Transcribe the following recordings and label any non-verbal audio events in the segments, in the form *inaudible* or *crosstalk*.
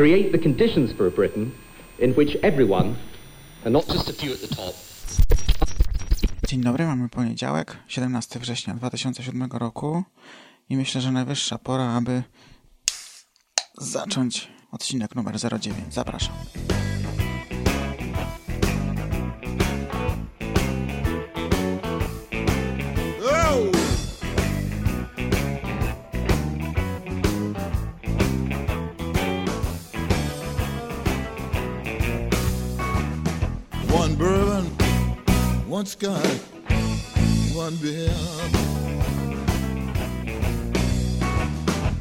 create the conditions for a Britain in which everyone, and not just a few at the top, Dzień dobry, mamy poniedziałek, 17 września 2007 roku i myślę, że najwyższa pora, aby zacząć odcinek numer 09. Zapraszam. One sky, one beer.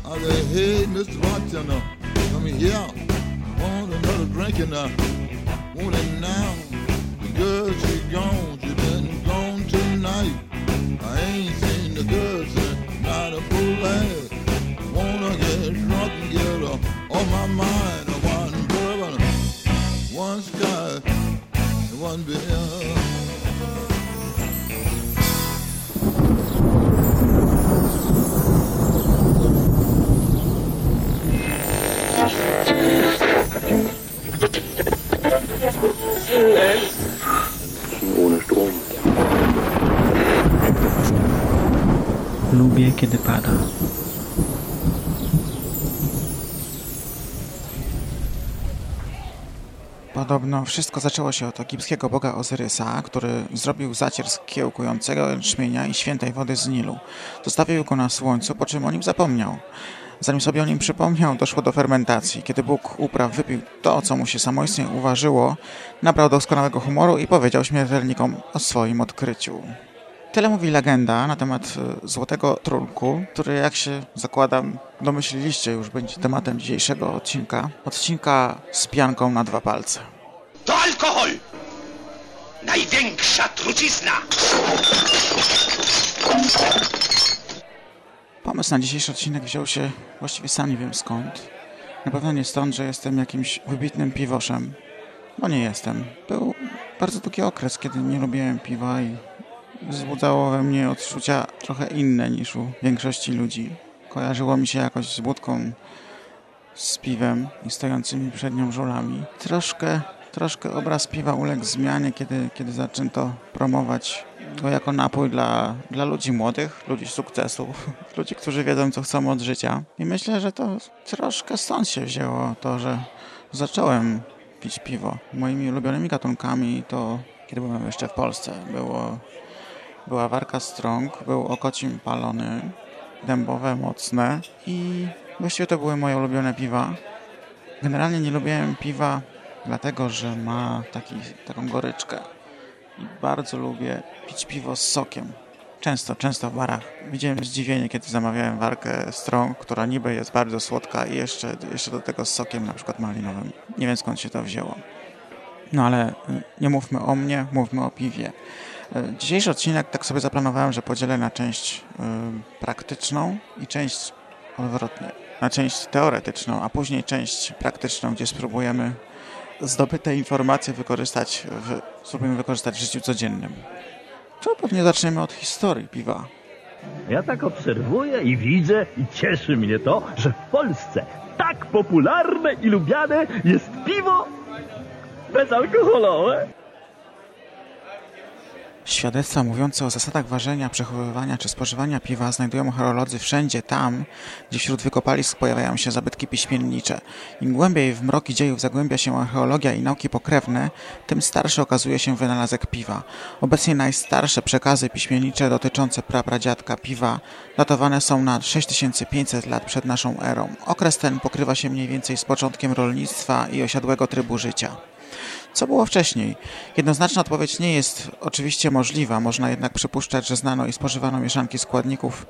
I said, hey, Mr. Bartender, uh, come here. Want another drink and I want it now. The girl, she gone, she been gone tonight. Podobno wszystko zaczęło się od egipskiego boga Ozyrysa, który zrobił zacier z kiełkującego jęczmienia i świętej wody z Nilu. Zostawił go na słońcu, po czym o nim zapomniał. Zanim sobie o nim przypomniał, doszło do fermentacji. Kiedy Bóg upraw wypił to, co mu się samoistnie uważyło, nabrał doskonałego humoru i powiedział śmiertelnikom o swoim odkryciu. Tyle mówi legenda na temat e, złotego trunku, który jak się zakładam domyśliliście już będzie tematem dzisiejszego odcinka. Odcinka z pianką na dwa palce. To alkohol! Największa trucizna! Pomysł na dzisiejszy odcinek wziął się właściwie sam nie wiem skąd. Na pewno nie stąd, że jestem jakimś wybitnym piwoszem, bo nie jestem. Był bardzo długi okres, kiedy nie lubiłem piwa i wzbudzało we mnie odczucia trochę inne niż u większości ludzi. Kojarzyło mi się jakoś z wódką, z piwem i stojącymi przed nią żulami. Troszkę, troszkę obraz piwa uległ zmianie, kiedy, kiedy zaczęto promować to jako napój dla, dla ludzi młodych, ludzi sukcesu, *laughs* ludzi, którzy wiedzą, co chcą od życia. I myślę, że to troszkę stąd się wzięło to, że zacząłem pić piwo. Moimi ulubionymi gatunkami to, kiedy byłem jeszcze w Polsce, było, była warka strąg, był okocim palony, dębowe mocne i właściwie to były moje ulubione piwa. Generalnie nie lubiłem piwa dlatego, że ma taki, taką goryczkę i bardzo lubię pić piwo z sokiem. Często, często w barach. Widziałem zdziwienie, kiedy zamawiałem warkę strong, która niby jest bardzo słodka i jeszcze, jeszcze do tego z sokiem, na przykład malinowym. Nie wiem skąd się to wzięło. No ale y, nie mówmy o mnie, mówmy o piwie. Y, Dzisiejszy odcinek tak sobie zaplanowałem, że podzielę na część y, praktyczną i część odwrotnie. Na część teoretyczną, a później część praktyczną, gdzie spróbujemy zdobyte informacje wykorzystać w, spróbujemy wykorzystać w życiu codziennym. To pewnie zaczniemy od historii piwa. Ja tak obserwuję i widzę i cieszy mnie to, że w Polsce tak popularne i lubiane jest piwo bezalkoholowe. Świadectwa mówiące o zasadach ważenia, przechowywania czy spożywania piwa znajdują horolodzy wszędzie tam, gdzie wśród wykopalisk pojawiają się zabytki piśmiennicze. Im głębiej w mroki dziejów zagłębia się archeologia i nauki pokrewne, tym starszy okazuje się wynalazek piwa. Obecnie najstarsze przekazy piśmiennicze dotyczące prapradziadka piwa datowane są na 6500 lat przed naszą erą. Okres ten pokrywa się mniej więcej z początkiem rolnictwa i osiadłego trybu życia. Co było wcześniej? Jednoznaczna odpowiedź nie jest oczywiście możliwa, można jednak przypuszczać, że znano i spożywano mieszanki składników,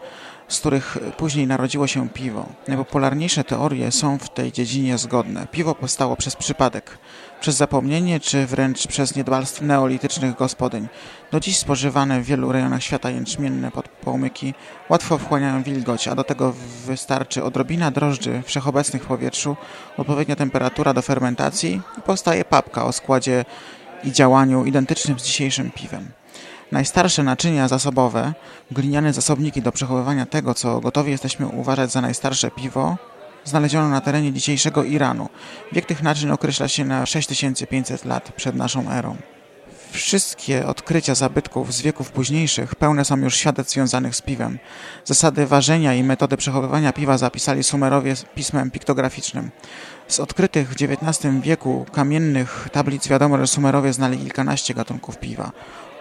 z których później narodziło się piwo. Najpopularniejsze teorie są w tej dziedzinie zgodne. Piwo powstało przez przypadek, przez zapomnienie czy wręcz przez niedbalstwo neolitycznych gospodyń. Do dziś spożywane w wielu rejonach świata jęczmienne podpołmyki łatwo wchłaniają wilgoć, a do tego wystarczy odrobina drożdży wszechobecnych w powietrzu, odpowiednia temperatura do fermentacji i powstaje papka o składzie i działaniu identycznym z dzisiejszym piwem. Najstarsze naczynia zasobowe, gliniane zasobniki do przechowywania tego, co gotowi jesteśmy uważać za najstarsze piwo, znaleziono na terenie dzisiejszego Iranu. Wiek tych naczyń określa się na 6500 lat przed naszą erą. Wszystkie odkrycia zabytków z wieków późniejszych pełne są już świadectw związanych z piwem. Zasady ważenia i metody przechowywania piwa zapisali Sumerowie pismem piktograficznym. Z odkrytych w XIX wieku kamiennych tablic wiadomo, że Sumerowie znali kilkanaście gatunków piwa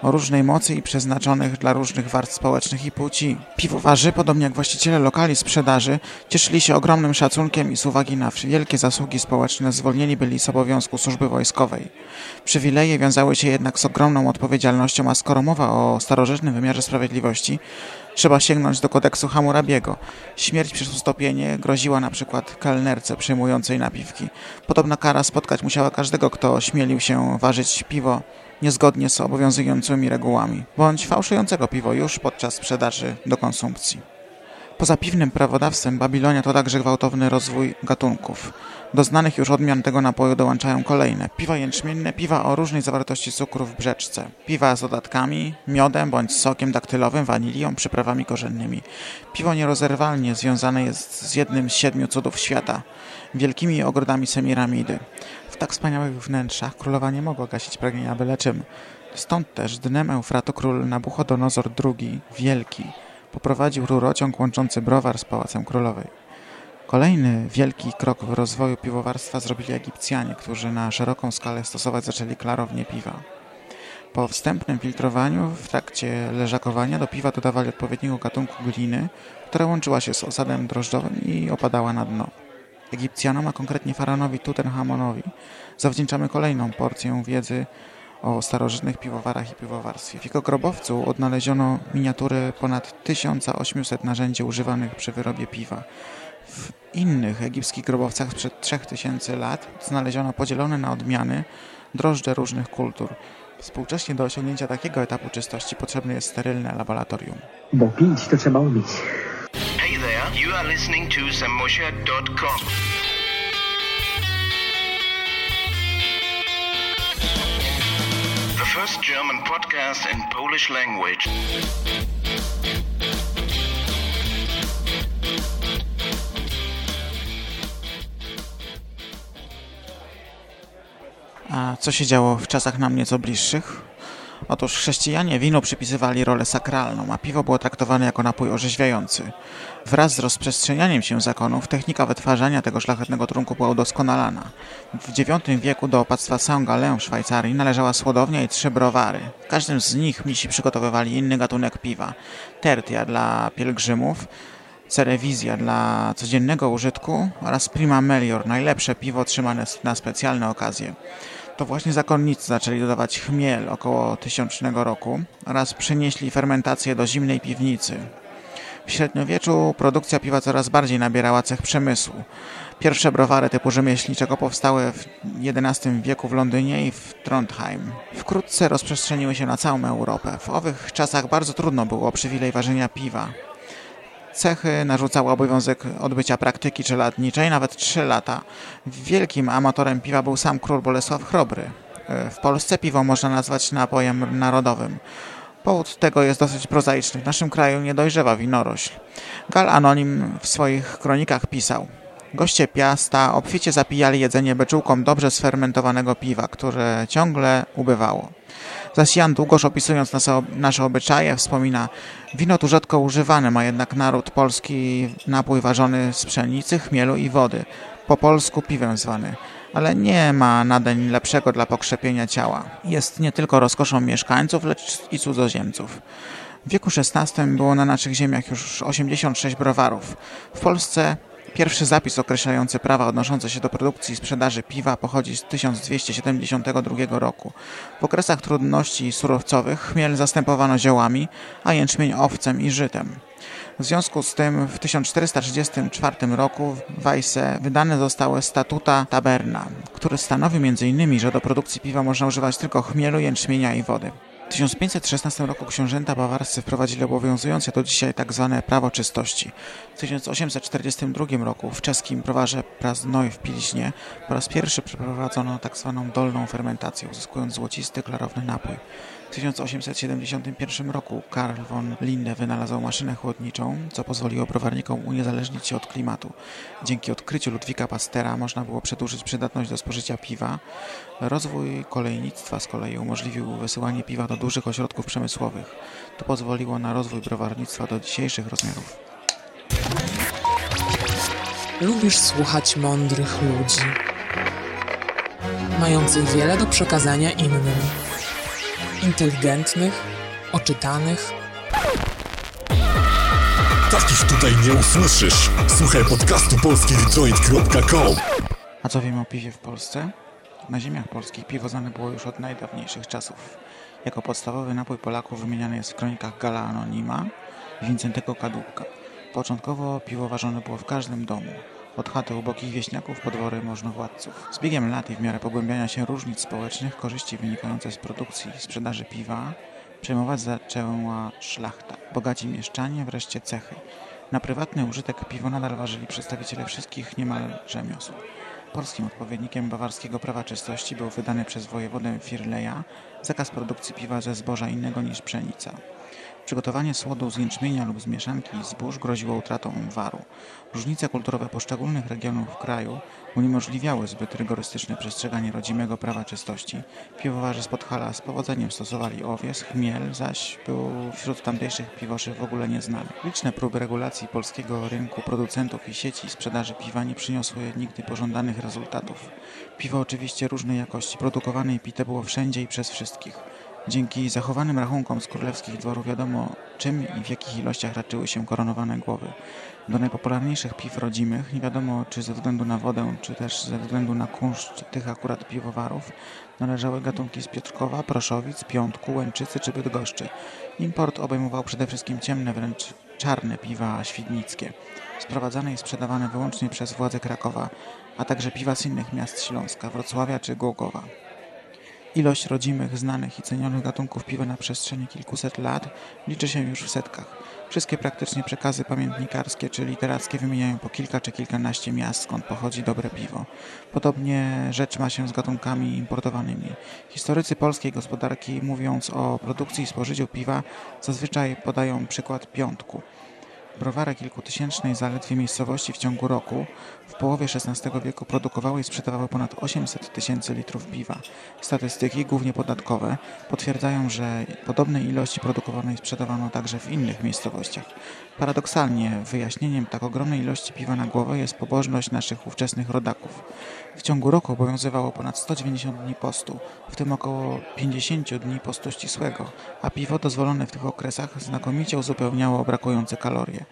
o różnej mocy i przeznaczonych dla różnych warstw społecznych i płci. Piwowarzy, podobnie jak właściciele lokali sprzedaży, cieszyli się ogromnym szacunkiem i z uwagi na wielkie zasługi społeczne zwolnieni byli z obowiązku służby wojskowej. Przywileje wiązały się jednak z ogromną odpowiedzialnością, a skoro mowa o starożytnym wymiarze sprawiedliwości, trzeba sięgnąć do kodeksu Hammurabiego. Śmierć przez ustopienie groziła na przykład kelnerce przyjmującej napiwki. Podobna kara spotkać musiała każdego, kto ośmielił się ważyć piwo niezgodnie z obowiązującymi regułami, bądź fałszującego piwo już podczas sprzedaży do konsumpcji. Poza piwnym prawodawstwem Babilonia to także gwałtowny rozwój gatunków. Do znanych już odmian tego napoju dołączają kolejne. Piwa jęczmienne, piwa o różnej zawartości cukru w brzeczce. Piwa z dodatkami, miodem bądź sokiem daktylowym, wanilią, przyprawami korzennymi. Piwo nierozerwalnie związane jest z jednym z siedmiu cudów świata – wielkimi ogrodami Semiramidy tak wspaniałych wnętrzach królowa nie mogła gasić pragnienia byle czym. Stąd też dnem Eufratu król Nabuchodonozor II, Wielki, poprowadził rurociąg łączący browar z Pałacem Królowej. Kolejny wielki krok w rozwoju piwowarstwa zrobili Egipcjanie, którzy na szeroką skalę stosować zaczęli klarownie piwa. Po wstępnym filtrowaniu w trakcie leżakowania do piwa dodawali odpowiedniego gatunku gliny, która łączyła się z osadem drożdżowym i opadała na dno. Egipcjanom, a konkretnie faraonowi Tutenchamonowi, zawdzięczamy kolejną porcję wiedzy o starożytnych piwowarach i piwowarstwie. W jego grobowcu odnaleziono miniatury ponad 1800 narzędzi używanych przy wyrobie piwa. W innych egipskich grobowcach sprzed 3000 lat znaleziono podzielone na odmiany drożdże różnych kultur. Współcześnie do osiągnięcia takiego etapu czystości potrzebne jest sterylne laboratorium. Bo pić to trzeba umieć. You are listening to samusha.com. The first German podcast in Polish language. A co się działo w czasach nam nieco bliższych? Otóż chrześcijanie wino przypisywali rolę sakralną, a piwo było traktowane jako napój orzeźwiający. Wraz z rozprzestrzenianiem się zakonów technika wytwarzania tego szlachetnego trunku była udoskonalana. W IX wieku do opactwa Saint-Gallen w Szwajcarii należała słodownia i trzy browary. W każdym z nich misi przygotowywali inny gatunek piwa. Tertia dla pielgrzymów, Cerewizja dla codziennego użytku oraz Prima Melior, najlepsze piwo trzymane na specjalne okazje. To właśnie zakonnicy zaczęli dodawać chmiel około tysiącznego roku oraz przenieśli fermentację do zimnej piwnicy. W średniowieczu produkcja piwa coraz bardziej nabierała cech przemysłu. Pierwsze browary typu rzemieślniczego powstały w XI wieku w Londynie i w Trondheim. Wkrótce rozprzestrzeniły się na całą Europę. W owych czasach bardzo trudno było przywilej ważenia piwa cechy narzucały obowiązek odbycia praktyki czeladniczej, nawet 3 lata. Wielkim amatorem piwa był sam król Bolesław Chrobry. W Polsce piwo można nazwać napojem narodowym. Powód tego jest dosyć prozaiczny. W naszym kraju nie dojrzewa winorośl. Gal Anonim w swoich kronikach pisał Goście Piasta obficie zapijali jedzenie beczułką dobrze sfermentowanego piwa, które ciągle ubywało. Zaś Jan Długosz opisując nasze obyczaje wspomina Wino tu rzadko używane ma jednak naród polski napój ważony z pszenicy, chmielu i wody. Po polsku piwem zwany ale nie ma nadeń lepszego dla pokrzepienia ciała. Jest nie tylko rozkoszą mieszkańców, lecz i cudzoziemców. W wieku XVI było na naszych ziemiach już 86 browarów. W Polsce Pierwszy zapis określający prawa odnoszące się do produkcji i sprzedaży piwa pochodzi z 1272 roku. W okresach trudności surowcowych chmiel zastępowano ziołami, a jęczmień owcem i żytem. W związku z tym w 1434 roku w Weisse wydane zostały statuta taberna, który stanowi m.in., że do produkcji piwa można używać tylko chmielu, jęczmienia i wody. W 1516 roku książęta bawarscy wprowadzili obowiązujące do dzisiaj tzw. Tak prawo czystości. W 1842 roku w czeskim browarze Praznoj w Pilźnie po raz pierwszy przeprowadzono tzw. Tak dolną fermentację, uzyskując złocisty, klarowny napój. W 1871 roku Karl von Linde wynalazł maszynę chłodniczą, co pozwoliło browarnikom uniezależnić się od klimatu. Dzięki odkryciu Ludwika Pastera można było przedłużyć przydatność do spożycia piwa. Rozwój kolejnictwa z kolei umożliwił wysyłanie piwa do dużych ośrodków przemysłowych. To pozwoliło na rozwój browarnictwa do dzisiejszych rozmiarów. Lubisz słuchać mądrych ludzi, mających wiele do przekazania innym, inteligentnych, oczytanych. Takich tutaj nie usłyszysz. Słuchaj podcastu polskiedetroit.com A co wiemy o piwie w Polsce? Na ziemiach polskich piwo znane było już od najdawniejszych czasów. Jako podstawowy napój Polaków wymieniany jest w kronikach Gala Anonima i Wincentego Kadłubka. Początkowo piwo ważone było w każdym domu. Od chaty ubogich wieśniaków po dwory możnowładców. Z biegiem lat i w miarę pogłębiania się różnic społecznych, korzyści wynikające z produkcji i sprzedaży piwa, przejmować zaczęła szlachta, bogaci mieszczanie, wreszcie cechy. Na prywatny użytek piwo nadal ważyli przedstawiciele wszystkich niemal rzemiosł. Polskim odpowiednikiem bawarskiego prawa czystości był wydany przez wojewodę Firleja zakaz produkcji piwa ze zboża innego niż pszenica. Przygotowanie słodu z jęczmienia lub z mieszanki zbóż groziło utratą waru. Różnice kulturowe poszczególnych regionów kraju uniemożliwiały zbyt rygorystyczne przestrzeganie rodzimego prawa czystości. Piwowarze z Podhala z powodzeniem stosowali owies, chmiel zaś był wśród tamtejszych piwoszy w ogóle nieznany. Liczne próby regulacji polskiego rynku producentów i sieci sprzedaży piwa nie przyniosły nigdy pożądanych rezultatów. Piwo oczywiście różnej jakości, produkowane i pite było wszędzie i przez wszystkich. Dzięki zachowanym rachunkom z królewskich dworów wiadomo, czym i w jakich ilościach raczyły się koronowane głowy. Do najpopularniejszych piw rodzimych, nie wiadomo czy ze względu na wodę, czy też ze względu na kunszt tych akurat piwowarów, należały gatunki z Piotrkowa, Proszowic, Piątku, Łęczycy czy Bydgoszczy. Import obejmował przede wszystkim ciemne, wręcz czarne piwa świdnickie, sprowadzane i sprzedawane wyłącznie przez władze Krakowa, a także piwa z innych miast Śląska, Wrocławia czy Głogowa. Ilość rodzimych, znanych i cenionych gatunków piwa na przestrzeni kilkuset lat liczy się już w setkach. Wszystkie praktycznie przekazy pamiętnikarskie czy literackie wymieniają po kilka czy kilkanaście miast, skąd pochodzi dobre piwo. Podobnie rzecz ma się z gatunkami importowanymi. Historycy polskiej gospodarki, mówiąc o produkcji i spożyciu piwa, zazwyczaj podają przykład piątku. Browary kilkutysięcznej zaledwie miejscowości w ciągu roku w połowie XVI wieku produkowały i sprzedawały ponad 800 tysięcy litrów piwa. Statystyki, głównie podatkowe, potwierdzają, że podobnej ilości produkowano i sprzedawano także w innych miejscowościach. Paradoksalnie wyjaśnieniem tak ogromnej ilości piwa na głowę jest pobożność naszych ówczesnych rodaków. W ciągu roku obowiązywało ponad 190 dni postu, w tym około 50 dni postu ścisłego, a piwo dozwolone w tych okresach znakomicie uzupełniało brakujące kalorie.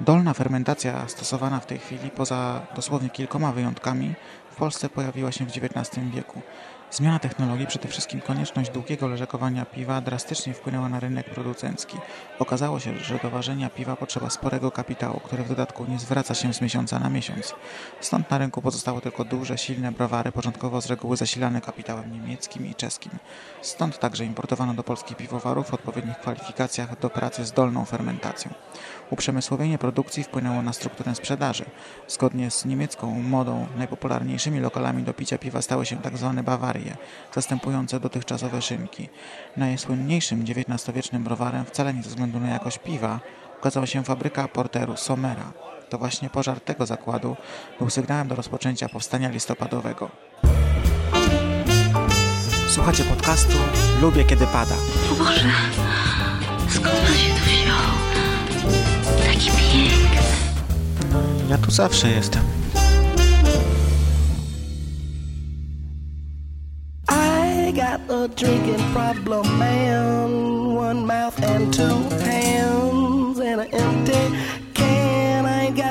Dolna fermentacja stosowana w tej chwili, poza dosłownie kilkoma wyjątkami, w Polsce pojawiła się w XIX wieku. Zmiana technologii, przede wszystkim konieczność długiego leżakowania piwa drastycznie wpłynęła na rynek producencki. Okazało się, że do ważenia piwa potrzeba sporego kapitału, który w dodatku nie zwraca się z miesiąca na miesiąc. Stąd na rynku pozostały tylko duże, silne browary, początkowo z reguły zasilane kapitałem niemieckim i czeskim. Stąd także importowano do Polski piwowarów w odpowiednich kwalifikacjach do pracy z dolną fermentacją. Uprzemysłowienie produkcji wpłynęło na strukturę sprzedaży. Zgodnie z niemiecką modą najpopularniejszymi lokalami do picia piwa stały się tzw. Tak Zastępujące dotychczasowe szynki. Najsłynniejszym XIX-wiecznym browarem, wcale nie ze względu na jakość piwa, okazała się fabryka porteru Somera. To właśnie pożar tego zakładu był sygnałem do rozpoczęcia powstania listopadowego. Słuchacie podcastu Lubię kiedy pada. O Boże, skąd on się tu wziął? Taki piękny. Ja tu zawsze jestem. Got a drinking problem, man. One mouth and two hands and an empty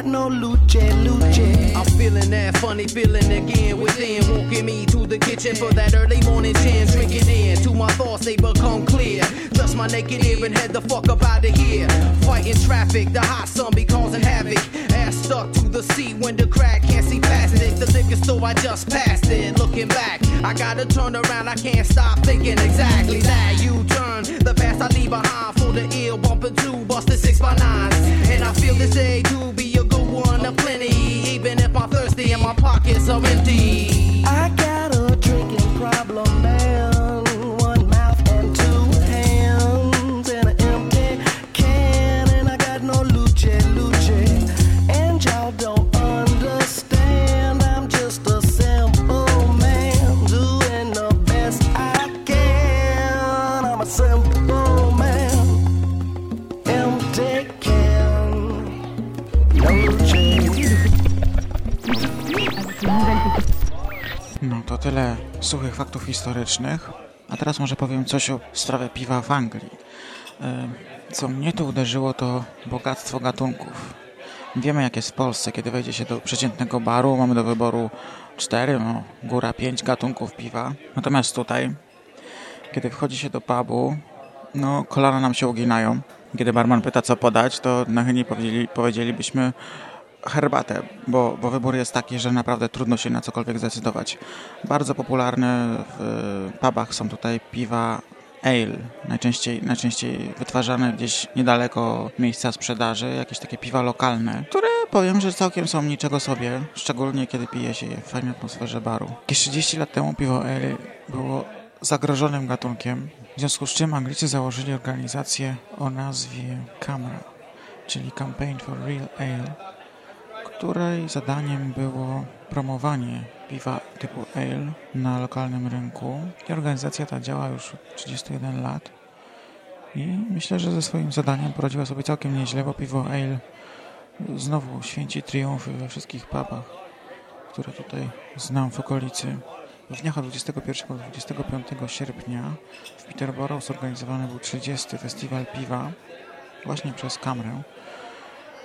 got no luce, luce. I'm feeling that funny feeling again within, walking me to the kitchen for that early morning gin. Drinking in to my thoughts, they become clear. Just my naked ear and head the fuck up out of here. Fighting traffic, the hot sun be causing havoc. Ass stuck to the seat when the crack can't see past it. The liquor store I just passed it. Looking back, I gotta turn around, I can't stop thinking exactly that. You turn the past I leave behind for the ill bumping two busted six by nines. And I feel this day to be a good one of plenty, even if I'm thirsty and my pockets are empty. no. No to tyle suchych faktów historycznych. A teraz może powiem coś o sprawie piwa w Anglii. E, co mnie tu uderzyło, to bogactwo gatunków. Wiemy, jak jest w Polsce, kiedy wejdzie się do przeciętnego baru, mamy do wyboru 4, no, góra 5 gatunków piwa. Natomiast tutaj kiedy wchodzi się do pubu, no kolana nam się uginają. Kiedy barman pyta co podać, to nachylnie powiedzieli, powiedzielibyśmy herbatę, bo, bo wybór jest taki, że naprawdę trudno się na cokolwiek zdecydować. Bardzo popularne w pubach są tutaj piwa ale, najczęściej, najczęściej wytwarzane gdzieś niedaleko miejsca sprzedaży, jakieś takie piwa lokalne, które powiem, że całkiem są niczego sobie, szczególnie kiedy pije się je w fajnej atmosferze baru. Jakieś 30 lat temu piwo ale było zagrożonym gatunkiem, w związku z czym Anglicy założyli organizację o nazwie CAMRA, czyli Campaign for Real Ale, której zadaniem było promowanie piwa typu ale na lokalnym rynku. I organizacja ta działa już 31 lat i myślę, że ze swoim zadaniem poradziła sobie całkiem nieźle, bo piwo ale znowu święci triumfy we wszystkich pubach, które tutaj znam w okolicy. W dniach od 21 do 25 sierpnia w Peterborough zorganizowany był 30. festiwal piwa właśnie przez Kamrę,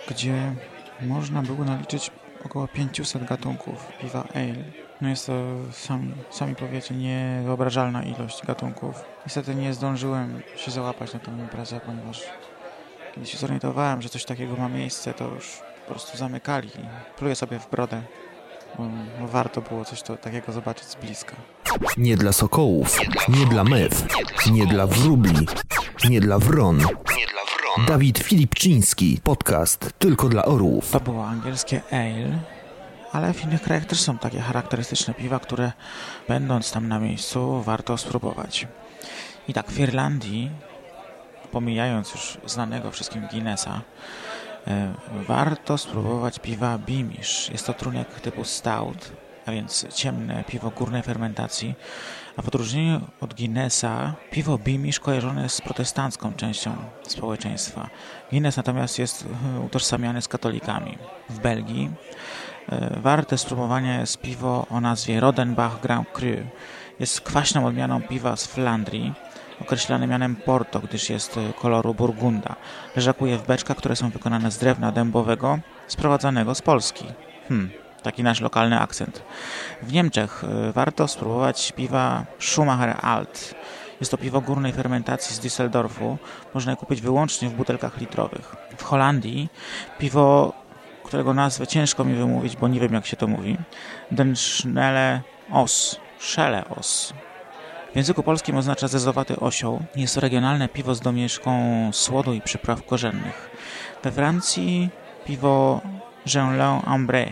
gdzie można było naliczyć około 500 gatunków piwa ale. No jest to, sami, sami powiecie, niewyobrażalna ilość gatunków. Niestety nie zdążyłem się załapać na tę imprezę, ponieważ kiedy się zorientowałem, że coś takiego ma miejsce, to już po prostu zamykali. Pluję sobie w brodę, warto było coś to, takiego zobaczyć z bliska. Nie dla sokołów, nie dla mew, nie dla wróbli, nie dla wron. Dawid Filipczyński, podcast tylko dla orłów. To było angielskie ale, ale w innych krajach też są takie charakterystyczne piwa, które będąc tam na miejscu warto spróbować. I tak w Irlandii, pomijając już znanego wszystkim Guinnessa, warto spróbować piwa Beamish. Jest to trunek typu stout, a więc ciemne piwo górnej fermentacji, a w odróżnieniu od Guinnessa, piwo Beamish kojarzone jest z protestancką częścią społeczeństwa. Guinness natomiast jest e, utożsamiany z katolikami. W Belgii e, warte spróbowania jest piwo o nazwie Rodenbach Grand Cru. Jest kwaśną odmianą piwa z Flandrii, określane mianem Porto, gdyż jest e, koloru burgunda. Leżakuje w beczkach, które są wykonane z drewna dębowego, sprowadzanego z Polski. Hmm, taki nasz lokalny akcent. W Niemczech y, warto spróbować piwa Schumacher Alt. Jest to piwo górnej fermentacji z Düsseldorfu. Można je kupić wyłącznie w butelkach litrowych. W Holandii piwo, którego nazwę ciężko mi wymówić, bo nie wiem jak się to mówi. Den Schnelle Os. Schelle Os. W języku polskim oznacza zezowaty osioł. Jest to regionalne piwo z domieszką słodu i przypraw korzennych. We Francji piwo Jeanlin Ambré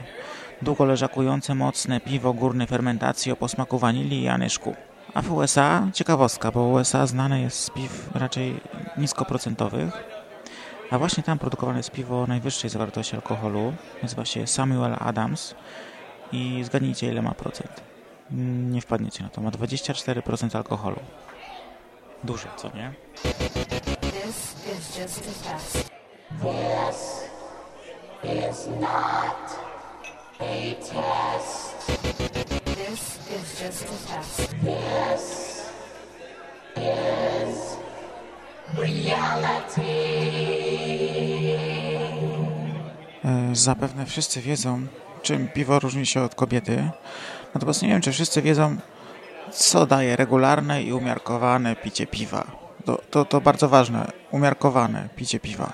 długo leżakujące mocne piwo górnej fermentacji o posmaku wanilii i anyszku. A w USA ciekawostka, bo USA znane jest z piw raczej niskoprocentowych, a właśnie tam produkowane jest piwo najwyższej zawartości alkoholu. Nazywa się Samuel Adams i zgadnijcie ile ma procent. Nie wpadniecie na to, ma 24% alkoholu. Duże, co nie? This is just a test. This is not a test. This is just a test. This is reality. E, Zapewne wszyscy wiedzą, czym piwo różni się od kobiety. Natomiast nie wiem, czy wszyscy wiedzą, co daje regularne i umiarkowane picie piwa. To, to, to bardzo ważne, umiarkowane picie piwa.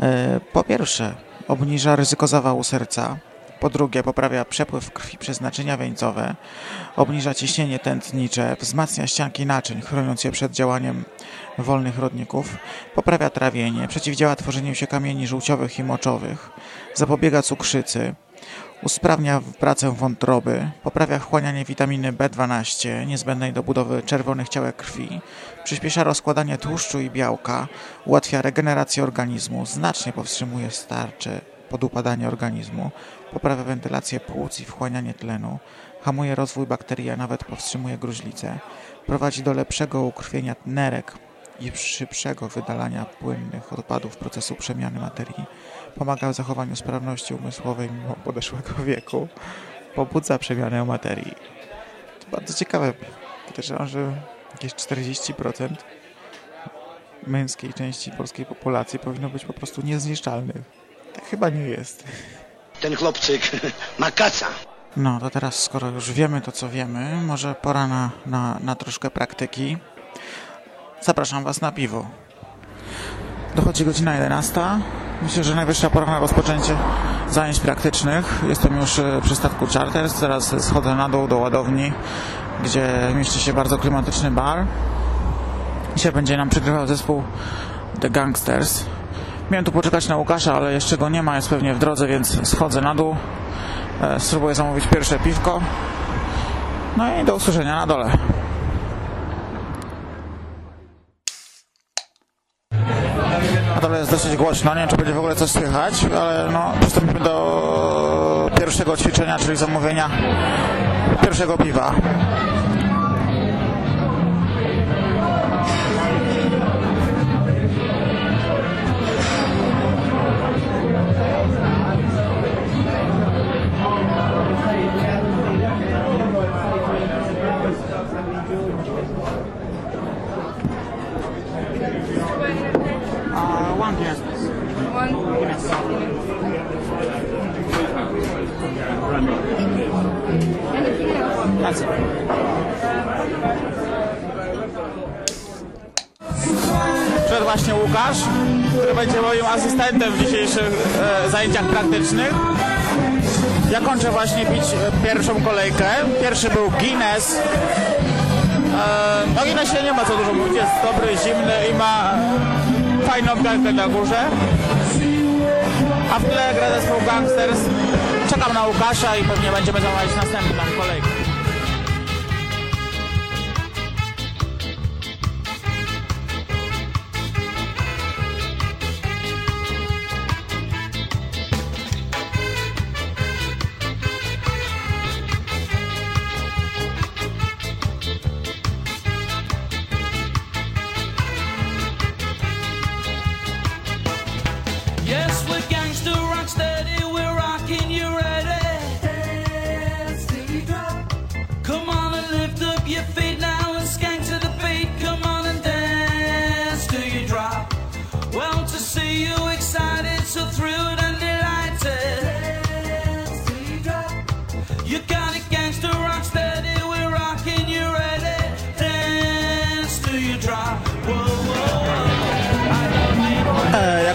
E, Po pierwsze, obniża ryzyko zawału serca. Po drugie, poprawia przepływ krwi przez naczynia wieńcowe, obniża ciśnienie tętnicze, wzmacnia ścianki naczyń, chroniąc je przed działaniem wolnych rodników, poprawia trawienie, przeciwdziała tworzeniu się kamieni żółciowych i moczowych, zapobiega cukrzycy, usprawnia pracę wątroby, poprawia wchłanianie witaminy B12 niezbędnej do budowy czerwonych ciałek krwi, przyspiesza rozkładanie tłuszczu i białka, ułatwia regenerację organizmu, znacznie powstrzymuje starcze, podupadanie organizmu, poprawia wentylację płuc i wchłanianie tlenu, hamuje rozwój bakterii, a nawet powstrzymuje gruźlicę, prowadzi do lepszego ukrwienia nerek i szybszego wydalania płynnych odpadów procesu przemiany materii, pomaga w zachowaniu sprawności umysłowej mimo podeszłego *laughs* wieku, pobudza przemianę materii. bardzo ciekawe. Podejrzewam, że jakieś 40% męskiej części polskiej populacji powinno być po prostu niezniszczalnych. Tak chyba nie jest. Ten chłopczyk *laughs* ma kaca. No to teraz, skoro już wiemy to, co wiemy, może pora na, na, na troszkę praktyki. Zapraszam Was na piwo. Dochodzi godzina 11. Myślę, że najwyższa pora na rozpoczęcie zajęć praktycznych. Jestem już e, przy statku Charters. Teraz schodzę na dół do ładowni, gdzie mieści się bardzo klimatyczny bar. Dzisiaj będzie nam przygrywał zespół The Gangsters. Miałem tu poczekać na Łukasza, ale jeszcze go nie ma, jest pewnie w drodze, więc schodzę na dół. E, Spróbuję zamówić pierwsze piwko. No i do usłyszenia na dole. Dole jest dosyć głośno, nie wiem czy będzie w ogóle coś słychać, ale no przystąpimy do pierwszego ćwiczenia, czyli zamówienia pierwszego piwa. Zajęciach praktycznych. Ja kończę właśnie pić e, pierwszą kolejkę. Pierwszy był Guinness. E, no Guinnessie nie ma co dużo mówić, jest dobry, zimny i ma fajną piankę na górze. A w tle gra zespół Gangsters. Czekam na Łukasza i pewnie będziemy zamawiać następną kolejkę.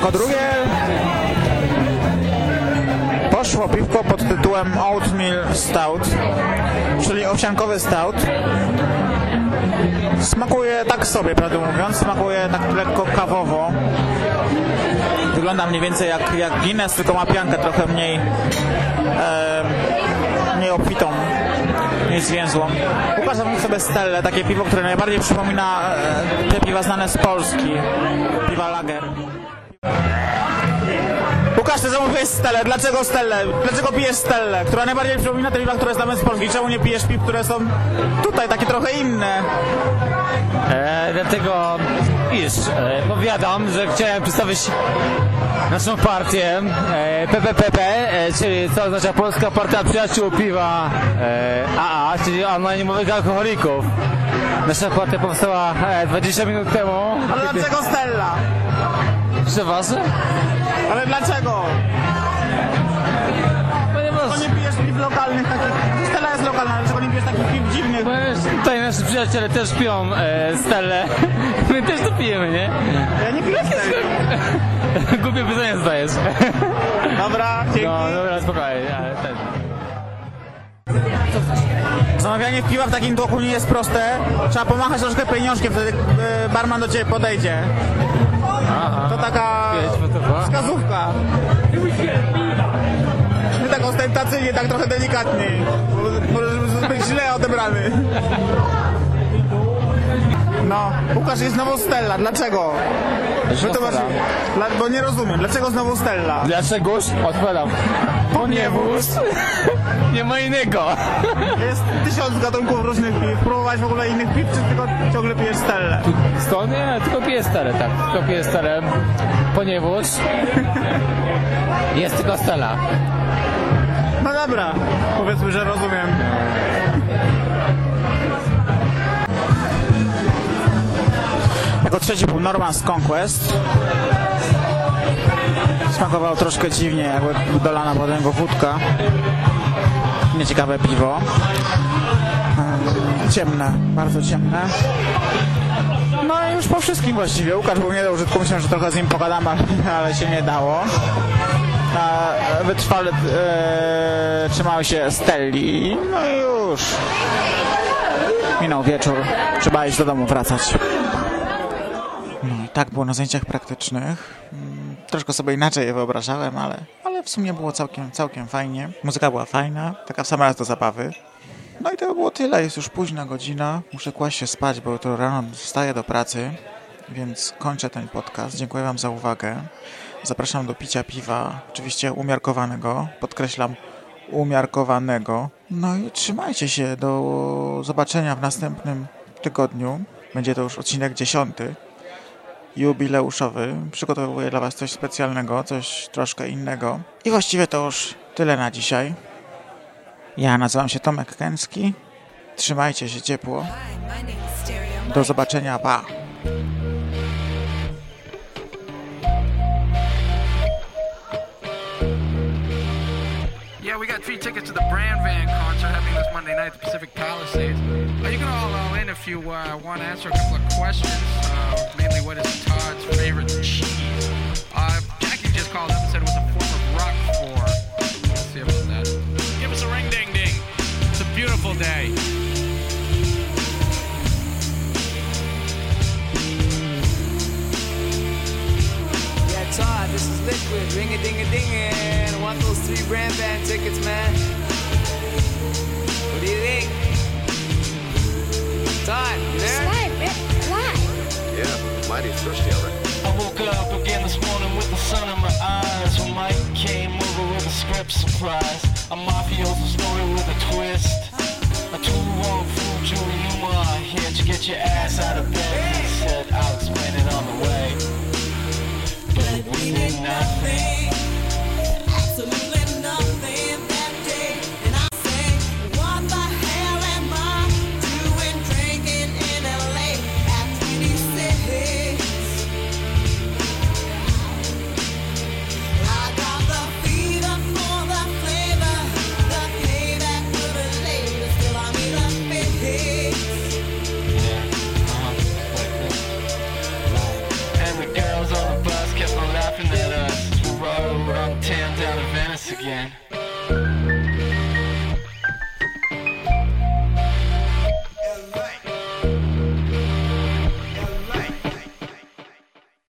Jako drugie poszło piwko pod tytułem Oatmeal Stout, czyli owsiankowy stout. Smakuje tak sobie, prawdę mówiąc, smakuje tak lekko kawowo. Wygląda mniej więcej jak, jak Guinness, tylko ma piankę trochę mniej, e, mniej obfitą, mniej zwięzłą. Zamówił sobie Stelle, takie piwo, które najbardziej przypomina e, te piwa znane z Polski, piwa lager. Łukasz, ty zamówiłeś Stelle. Dlaczego Stelle? Dlaczego pijesz Stelle? Która najbardziej przypomina te piwa, które znamy z Polski. Czemu nie pijesz piw, które są tutaj, takie trochę inne? E, dlatego, iż, e, powiadam, że chciałem przedstawić naszą partię e, PPPP, e, czyli co oznacza Polska Partia Przyjaciół Piwa e, AA, czyli anonimowych alkoholików. Nasza partia powstała e, 20 minut temu. Ale dlaczego Stella? Wasze? Ale dlaczego? Ponieważ... Dlaczego nie pijesz piw lokalnych takich? Stella jest lokalna, ale dlaczego nie pijesz takich piw dziwnych? Tutaj nasi przyjaciele też piją e, stelle. *laughs* My też to pijemy, nie? Ja nie piję Stella. *laughs* Głupie pytanie zadajesz. *laughs* Dobra, dzięki. No, dobra, spokojnie. ale ten. Zamawianie piwa w takim tłoku nie jest proste. Trzeba pomachać troszkę pieniążkiem, wtedy e, barman do ciebie podejdzie. To taka wskazówka. Nie tak ostentacyjnie, tak trochę delikatniej. Bo- Może być źle odebrany. No, Łukasz jest znowu Stella. Dlaczego? Wytłumacz. Dla, bo nie rozumiem. Dlaczego znowu Stella? Dlaczegoż? Odpowiadam. Ponieważ *laughs* nie ma innego. Jest tysiąc gatunków różnych piw. Próbować w ogóle innych piw, czy tylko ciągle pijesz Stellę? Stąd nie, tylko piję stare, tak. Tylko piję stare, ponieważ jest tylko stela. No dobra, powiedzmy, że rozumiem. Trzeci był Norman's Conquest. Smakowało troszkę dziwnie, jakby dolana pod niego wódka. Nieciekawe piwo. Ehm, Ciemne, bardzo ciemne. No i już po wszystkim właściwie. Łukasz był nie do użytku, myślałem, że trochę z nim pogadam, *laughs* ale, się nie dało. A wytrwale e, trzymały się Stelli. No i już. Minął wieczór. Trzeba iść do domu wracać. No i tak było na zajęciach praktycznych. Mm, Troszkę sobie inaczej je wyobrażałem, ale, ale w sumie było całkiem, całkiem fajnie. Muzyka była fajna, taka w sam raz do zabawy. No i to było tyle, jest już późna godzina. Muszę kłaść się spać, bo jutro rano wstaję do pracy, więc kończę ten podcast. Dziękuję Wam za uwagę. Zapraszam do picia piwa, oczywiście umiarkowanego, podkreślam umiarkowanego. No i trzymajcie się, do zobaczenia w następnym tygodniu. Będzie to już odcinek dziesiąty, jubileuszowy. Przygotowuję dla Was coś specjalnego, coś troszkę innego. I właściwie to już tyle na dzisiaj. Ja nazywam się Tomek Kęcki. Trzymajcie się ciepło. Do zobaczenia, pa! Yeah, we got free tickets to the Brand Van concert happening this Monday night at the Pacific Palisades. Uh, you all all in if you uh, want to answer a couple of questions. Uh, mainly, what is Todd's favorite cheese? Uh, Jackie just called up and said it was a form of Roquefort. Let's see about that. Give us a ring ding ding. It's a beautiful day. Yeah, Todd, this is Liquid. Ring a ding a ding and I want those three brand band tickets, man. What do you think? Todd, you there? Yeah, mighty thirsty out there. I woke up again this morning with the sun in my eyes When Mike came over with a script surprise A mafioso story with a